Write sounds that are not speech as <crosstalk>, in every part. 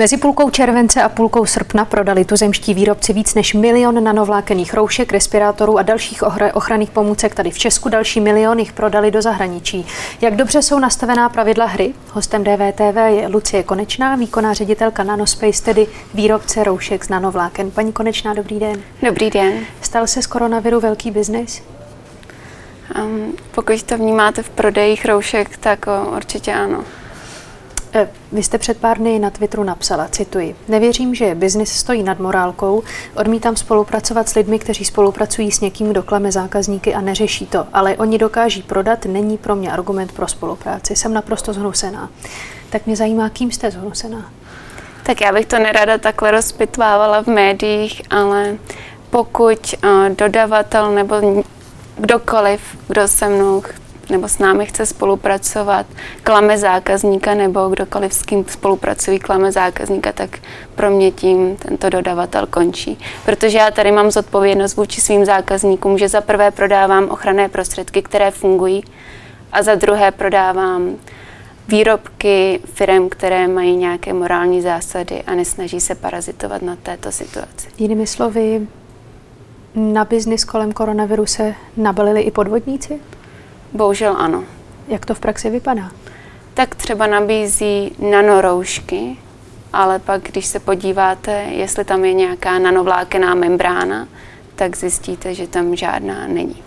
Mezi půlkou července a půlkou srpna prodali tuzemští výrobci víc než milion nanovlákených roušek, respirátorů a dalších ochranných pomůcek. Tady v Česku další milion jich prodali do zahraničí. Jak dobře jsou nastavená pravidla hry? Hostem DVTV je Lucie Konečná, výkonná ředitelka Nanospace, tedy výrobce roušek z nanovláken. Paní Konečná, dobrý den. Dobrý den. Stal se z koronaviru velký biznis? Um, pokud to vnímáte v prodejích roušek, tak o, určitě ano. Eh, vy jste před pár dny na Twitteru napsala, cituji, nevěřím, že biznis stojí nad morálkou, odmítám spolupracovat s lidmi, kteří spolupracují s někým, kdo klame zákazníky a neřeší to, ale oni dokáží prodat, není pro mě argument pro spolupráci. Jsem naprosto zhnusená. Tak mě zajímá, kým jste zhnusená? Tak já bych to nerada takhle rozpitvávala v médiích, ale pokud uh, dodavatel nebo kdokoliv, kdo se mnou nebo s námi chce spolupracovat, klame zákazníka nebo kdokoliv s kým spolupracují, klame zákazníka, tak pro mě tím tento dodavatel končí. Protože já tady mám zodpovědnost vůči svým zákazníkům, že za prvé prodávám ochranné prostředky, které fungují a za druhé prodávám výrobky firm, které mají nějaké morální zásady a nesnaží se parazitovat na této situaci. Jinými slovy, na biznis kolem koronaviru se nabalili i podvodníci? Bohužel ano. Jak to v praxi vypadá? Tak třeba nabízí nanoroušky, ale pak, když se podíváte, jestli tam je nějaká nanovlákená membrána, tak zjistíte, že tam žádná není.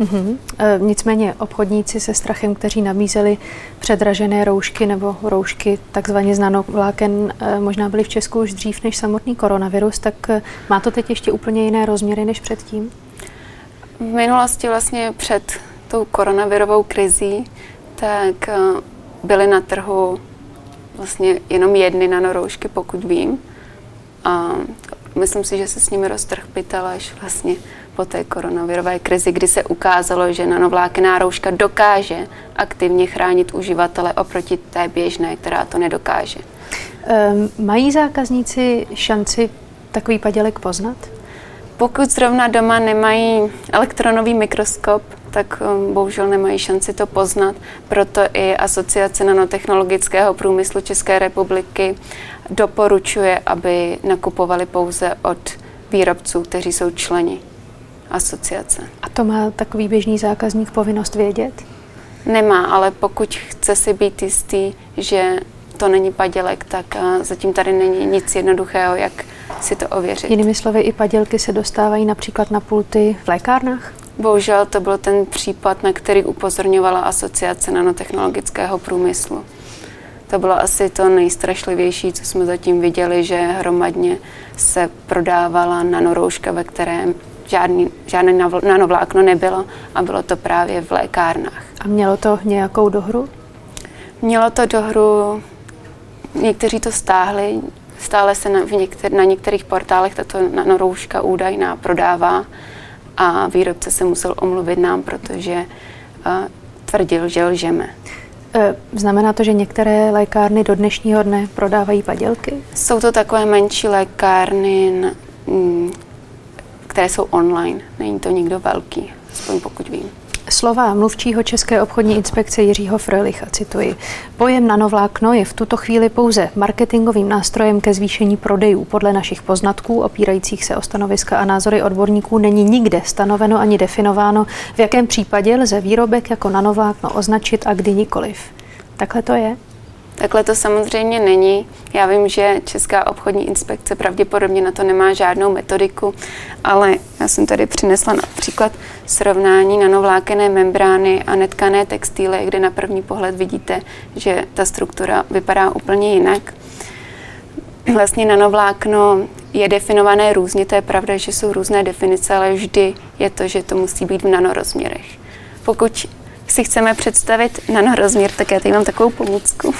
Mm-hmm. E, nicméně obchodníci se strachem, kteří nabízeli předražené roušky nebo roušky takzvaně z nanovláken, e, možná byli v Česku už dřív než samotný koronavirus, tak e, má to teď ještě úplně jiné rozměry než předtím? V minulosti vlastně před tou koronavirovou krizí, tak eh, byly na trhu vlastně jenom jedny nanoroušky, pokud vím. A myslím si, že se s nimi roztrh pytel až vlastně po té koronavirové krizi, kdy se ukázalo, že nanovlákená rouška dokáže aktivně chránit uživatele oproti té běžné, která to nedokáže. Um, mají zákazníci šanci takový padělek poznat? Pokud zrovna doma nemají elektronový mikroskop, tak um, bohužel nemají šanci to poznat. Proto i Asociace nanotechnologického průmyslu České republiky doporučuje, aby nakupovali pouze od výrobců, kteří jsou členi asociace. A to má takový běžný zákazník povinnost vědět? Nemá, ale pokud chce si být jistý, že to není padělek, tak zatím tady není nic jednoduchého, jak si to ověřit. Jinými slovy, i padělky se dostávají například na pulty v lékárnách? Bohužel to byl ten případ, na který upozorňovala Asociace nanotechnologického průmyslu. To bylo asi to nejstrašlivější, co jsme zatím viděli, že hromadně se prodávala nanorouška, ve kterém žádný, žádné nanovlákno nebylo a bylo to právě v lékárnách. A mělo to nějakou dohru? Mělo to dohru, někteří to stáhli, stále se na, v někter, na některých portálech tato nanorouška údajná prodává a výrobce se musel omluvit nám, protože uh, tvrdil, že lžeme. E, znamená to, že některé lékárny do dnešního dne prodávají padělky? Jsou to takové menší lékárny, které jsou online. Není to nikdo velký, aspoň pokud vím. Slova mluvčího České obchodní inspekce Jiřího Frölicha cituji. Pojem nanovlákno je v tuto chvíli pouze marketingovým nástrojem ke zvýšení prodejů. Podle našich poznatků, opírajících se o stanoviska a názory odborníků, není nikde stanoveno ani definováno, v jakém případě lze výrobek jako nanovlákno označit a kdy nikoliv. Takhle to je? Takhle to samozřejmě není. Já vím, že Česká obchodní inspekce pravděpodobně na to nemá žádnou metodiku, ale já jsem tady přinesla například srovnání nanovlákené membrány a netkané textíly, kde na první pohled vidíte, že ta struktura vypadá úplně jinak. Vlastně nanovlákno je definované různě, to je pravda, že jsou různé definice, ale vždy je to, že to musí být v nanorozměrech. Pokud si chceme představit nanorozměr, tak já tady mám takovou pomůcku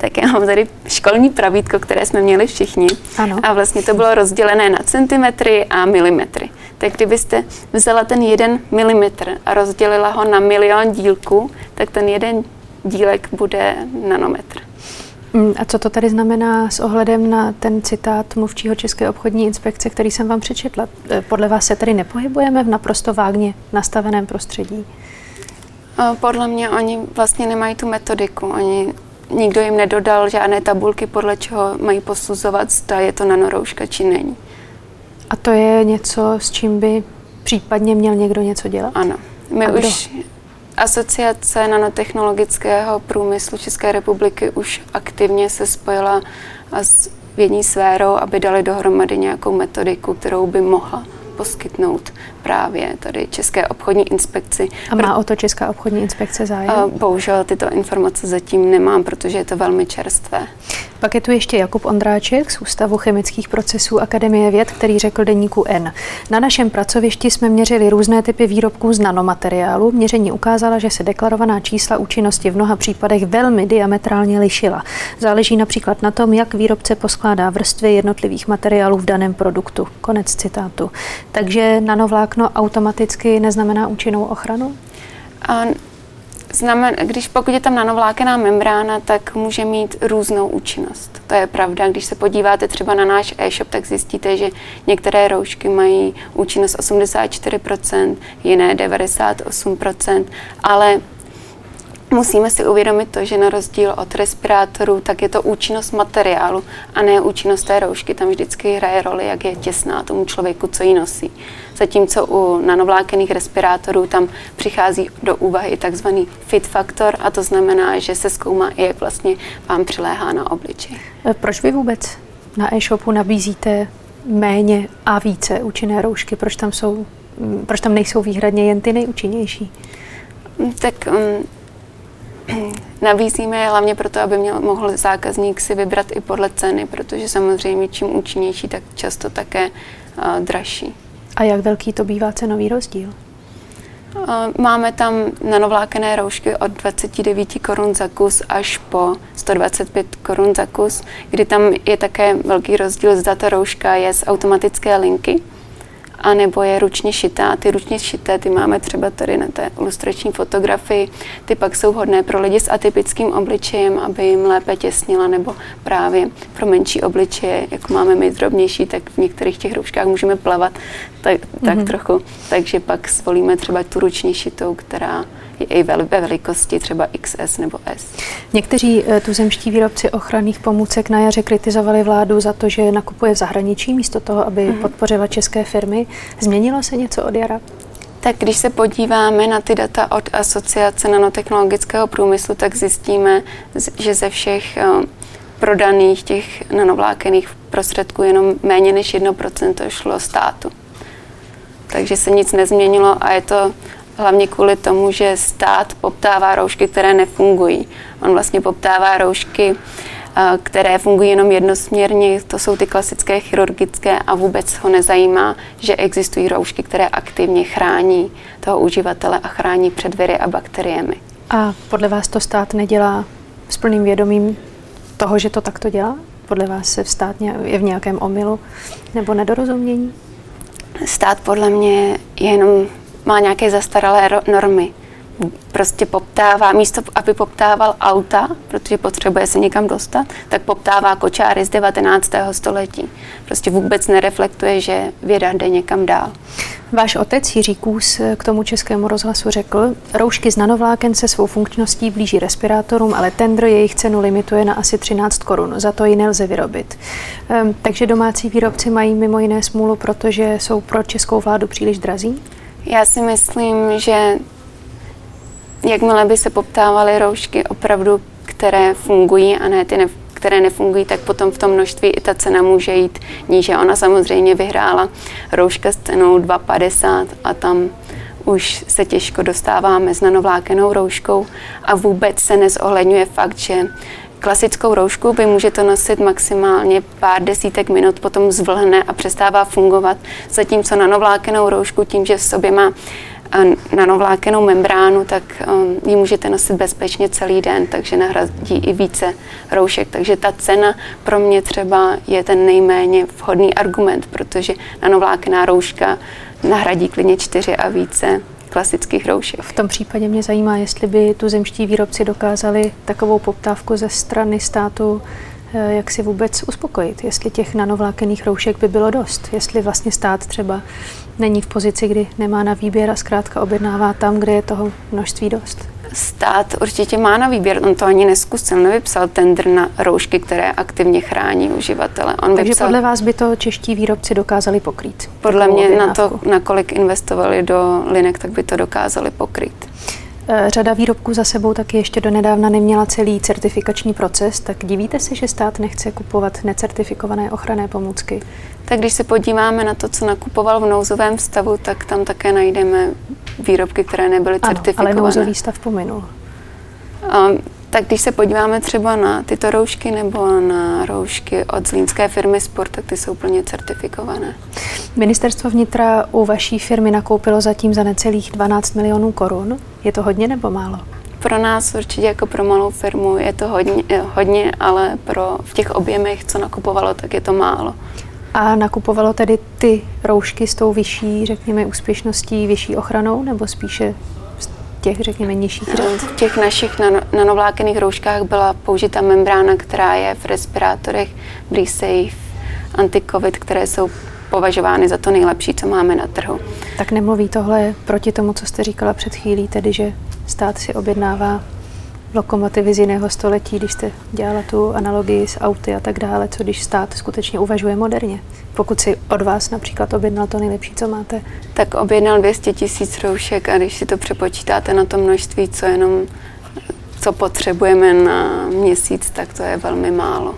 tak já mám tady školní pravítko, které jsme měli všichni. Ano. A vlastně to bylo rozdělené na centimetry a milimetry. Tak kdybyste vzala ten jeden milimetr a rozdělila ho na milion dílků, tak ten jeden dílek bude nanometr. Mm, a co to tady znamená s ohledem na ten citát mluvčího České obchodní inspekce, který jsem vám přečetla? E, podle vás se tady nepohybujeme v naprosto vágně nastaveném prostředí? Podle mě oni vlastně nemají tu metodiku. Oni nikdo jim nedodal žádné tabulky, podle čeho mají posuzovat, zda je to nanorouška či není. A to je něco, s čím by případně měl někdo něco dělat? Ano. My A už Asociace nanotechnologického průmyslu České republiky už aktivně se spojila s vědní sférou, aby dali dohromady nějakou metodiku, kterou by mohla poskytnout právě tady České obchodní inspekci. A má o to Česká obchodní inspekce zájem? Bohužel tyto informace zatím nemám, protože je to velmi čerstvé. Pak je tu ještě Jakub Ondráček z Ústavu chemických procesů Akademie věd, který řekl deníku N. Na našem pracovišti jsme měřili různé typy výrobků z nanomateriálu. Měření ukázala, že se deklarovaná čísla účinnosti v mnoha případech velmi diametrálně lišila. Záleží například na tom, jak výrobce poskládá vrstvy jednotlivých materiálů v daném produktu. Konec citátu. Takže nanovlákno automaticky neznamená účinnou ochranu? A Znamen, když pokud je tam nanovlákená membrána, tak může mít různou účinnost. To je pravda. Když se podíváte třeba na náš e-shop, tak zjistíte, že některé roušky mají účinnost 84%, jiné 98%, ale Musíme si uvědomit to, že na rozdíl od respirátorů, tak je to účinnost materiálu a ne účinnost té roušky. Tam vždycky hraje roli, jak je těsná tomu člověku, co ji nosí. Zatímco u nanovlákených respirátorů tam přichází do úvahy takzvaný fit faktor a to znamená, že se zkoumá, jak vlastně vám přiléhá na obličej. E, proč vy vůbec na e-shopu nabízíte méně a více účinné roušky? Proč tam, jsou, proč tam nejsou výhradně jen ty nejúčinnější? Tak um, <clears throat> Nabízíme je hlavně proto, aby měl, mohl zákazník si vybrat i podle ceny, protože samozřejmě čím účinnější, tak často také uh, dražší. A jak velký to bývá cenový rozdíl? Máme tam nanovlákené roušky od 29 korun za kus až po 125 korun za kus, kdy tam je také velký rozdíl, zda ta rouška je z automatické linky, a nebo je ručně šitá. Ty ručně šité, ty máme třeba tady na té ilustrační fotografii, ty pak jsou vhodné pro lidi s atypickým obličejem, aby jim lépe těsnila, nebo právě pro menší obličeje, jako máme my drobnější, tak v některých těch rouškách můžeme plavat tak, tak mm-hmm. trochu. Takže pak zvolíme třeba tu ručně šitou, která je i ve velikosti třeba XS nebo S. Někteří eh, tuzemští výrobci ochranných pomůcek na jaře kritizovali vládu za to, že nakupuje v zahraničí místo toho, aby mm-hmm. podpořila české firmy. Změnilo se něco od jara? Tak když se podíváme na ty data od Asociace nanotechnologického průmyslu, tak zjistíme, že ze všech eh, prodaných těch nanovlákených prostředků jenom méně než 1% šlo státu. Takže se nic nezměnilo a je to hlavně kvůli tomu, že stát poptává roušky, které nefungují. On vlastně poptává roušky, které fungují jenom jednosměrně, to jsou ty klasické chirurgické a vůbec ho nezajímá, že existují roušky, které aktivně chrání toho uživatele a chrání před viry a bakteriemi. A podle vás to stát nedělá s plným vědomím toho, že to takto dělá? Podle vás se stát je v nějakém omylu nebo nedorozumění? Stát podle mě je jenom má nějaké zastaralé normy. Prostě poptává, místo aby poptával auta, protože potřebuje se někam dostat, tak poptává kočáry z 19. století. Prostě vůbec nereflektuje, že věda jde někam dál. Váš otec Jiří Kůs k tomu českému rozhlasu řekl, roušky z nanovláken se svou funkčností blíží respirátorům, ale tendr jejich cenu limituje na asi 13 korun, za to ji nelze vyrobit. Ehm, takže domácí výrobci mají mimo jiné smůlu, protože jsou pro českou vládu příliš drazí? Já si myslím, že jakmile by se poptávaly roušky opravdu, které fungují a ne ty, ne, které nefungují, tak potom v tom množství i ta cena může jít níže. Ona samozřejmě vyhrála rouška s cenou 2,50 a tam už se těžko dostáváme s nanovlákenou rouškou a vůbec se nezohledňuje fakt, že Klasickou roušku vy můžete nosit maximálně pár desítek minut, potom zvlhne a přestává fungovat, zatímco nanovlákenou roušku tím, že v sobě má nanovlákenou membránu, tak um, ji můžete nosit bezpečně celý den, takže nahradí i více roušek. Takže ta cena pro mě třeba je ten nejméně vhodný argument, protože nanovlákená rouška nahradí klidně čtyři a více klasických roušek. V tom případě mě zajímá, jestli by tu zemští výrobci dokázali takovou poptávku ze strany státu eh, jak si vůbec uspokojit, jestli těch nanovlákených roušek by bylo dost, jestli vlastně stát třeba není v pozici, kdy nemá na výběr a zkrátka objednává tam, kde je toho množství dost. Stát určitě má na výběr, on to ani neskusil, nevypsal tender na roušky, které aktivně chrání uživatele. On Takže vypsal, podle vás by to čeští výrobci dokázali pokrýt? Podle mě na to, nakolik investovali do linek, tak by to dokázali pokrýt. Eh, řada výrobků za sebou taky ještě donedávna neměla celý certifikační proces, tak divíte se, že stát nechce kupovat necertifikované ochranné pomůcky? Tak když se podíváme na to, co nakupoval v nouzovém stavu, tak tam také najdeme výrobky, které nebyly ano, certifikované. ale nouzový stav pominul. Um, tak když se podíváme třeba na tyto roušky nebo na roušky od zlínské firmy Sport, tak ty jsou plně certifikované. Ministerstvo vnitra u vaší firmy nakoupilo zatím za necelých 12 milionů korun. Je to hodně nebo málo? Pro nás určitě jako pro malou firmu je to hodně, hodně ale pro v těch objemech, co nakupovalo, tak je to málo. A nakupovalo tedy ty roušky s tou vyšší, řekněme, úspěšností, vyšší ochranou, nebo spíše těch, řekněme, nižších řad? V těch našich nano, nanovlákených rouškách byla použita membrána, která je v respirátorech BreSafe, anti-covid, které jsou považovány za to nejlepší, co máme na trhu. Tak nemluví tohle proti tomu, co jste říkala před chvílí, tedy že stát si objednává lokomotivy z jiného století, když jste dělala tu analogii s auty a tak dále, co když stát skutečně uvažuje moderně. Pokud si od vás například objednal to nejlepší, co máte. Tak objednal 200 tisíc roušek a když si to přepočítáte na to množství, co jenom co potřebujeme na měsíc, tak to je velmi málo.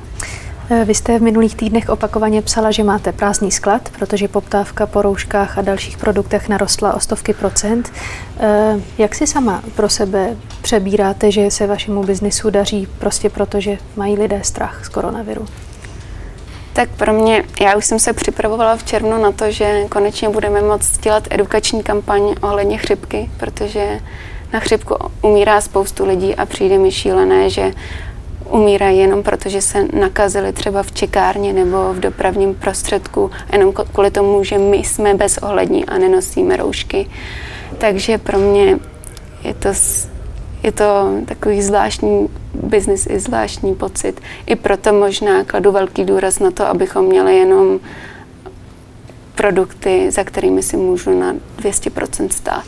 Eh, vy jste v minulých týdnech opakovaně psala, že máte prázdný sklad, protože poptávka po rouškách a dalších produktech narostla o stovky procent. Eh, jak si sama pro sebe přebíráte, že se vašemu biznisu daří prostě proto, že mají lidé strach z koronaviru? Tak pro mě, já už jsem se připravovala v červnu na to, že konečně budeme moct dělat edukační kampaň ohledně chřipky, protože na chřipku umírá spoustu lidí a přijde mi šílené, že umírají jenom proto, že se nakazili třeba v čekárně nebo v dopravním prostředku, jenom kvůli tomu, že my jsme bezohlední a nenosíme roušky. Takže pro mě je to, je to takový zvláštní biznis i zvláštní pocit. I proto možná kladu velký důraz na to, abychom měli jenom produkty, za kterými si můžu na 200% stát.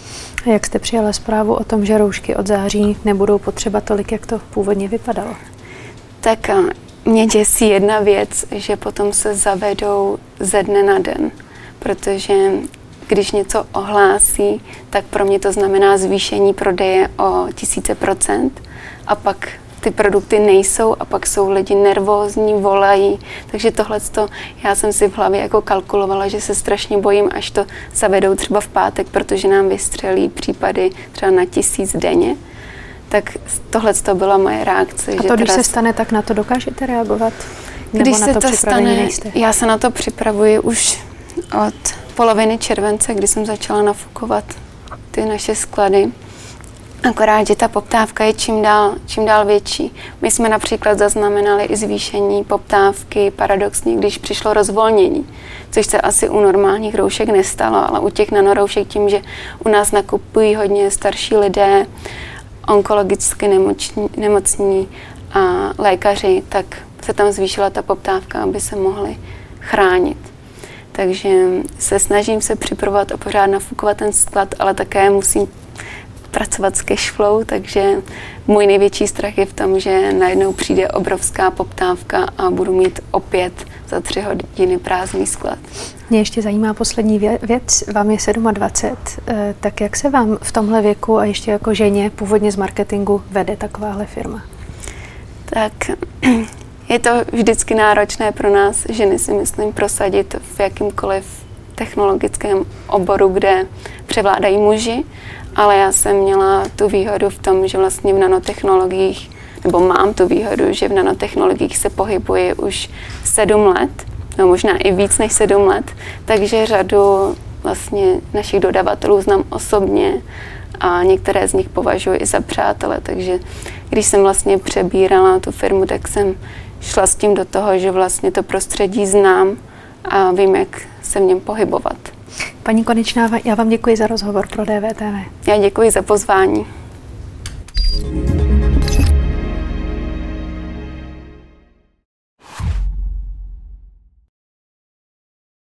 A jak jste přijala zprávu o tom, že roušky od září nebudou potřeba tolik, jak to původně vypadalo? Tak mě děsí jedna věc, že potom se zavedou ze dne na den, protože když něco ohlásí, tak pro mě to znamená zvýšení prodeje o tisíce procent a pak ty produkty nejsou a pak jsou lidi nervózní, volají. Takže tohle já jsem si v hlavě jako kalkulovala, že se strašně bojím, až to zavedou třeba v pátek, protože nám vystřelí případy třeba na tisíc denně tak tohle to byla moje reakce. A to, že když se stane, tak na to dokážete reagovat? Nebo když na se to, to stane, nejste? já se na to připravuji už od poloviny července, kdy jsem začala nafukovat ty naše sklady. Akorát, že ta poptávka je čím dál, čím dál větší. My jsme například zaznamenali i zvýšení poptávky paradoxně, když přišlo rozvolnění, což se asi u normálních roušek nestalo, ale u těch nanoroušek tím, že u nás nakupují hodně starší lidé, onkologicky nemocní, nemocní a lékaři, tak se tam zvýšila ta poptávka, aby se mohli chránit. Takže se snažím se připravovat a pořád nafukovat ten sklad, ale také musím pracovat s cashflow, takže můj největší strach je v tom, že najednou přijde obrovská poptávka a budu mít opět za tři hodiny prázdný sklad. Mě ještě zajímá poslední věc. Vám je 27, eh, tak jak se vám v tomhle věku a ještě jako ženě původně z marketingu vede takováhle firma? Tak <clears throat> je to vždycky náročné pro nás, ženy si myslím, prosadit v jakýmkoliv technologickém oboru, kde převládají muži, ale já jsem měla tu výhodu v tom, že vlastně v nanotechnologiích, nebo mám tu výhodu, že v nanotechnologiích se pohybuji už sedm let, no možná i víc než sedm let, takže řadu vlastně našich dodavatelů znám osobně a některé z nich považuji i za přátele, takže když jsem vlastně přebírala tu firmu, tak jsem šla s tím do toho, že vlastně to prostředí znám a vím, jak se v něm pohybovat. Paní Konečná, já vám děkuji za rozhovor pro DVTV. Já děkuji za pozvání. thank you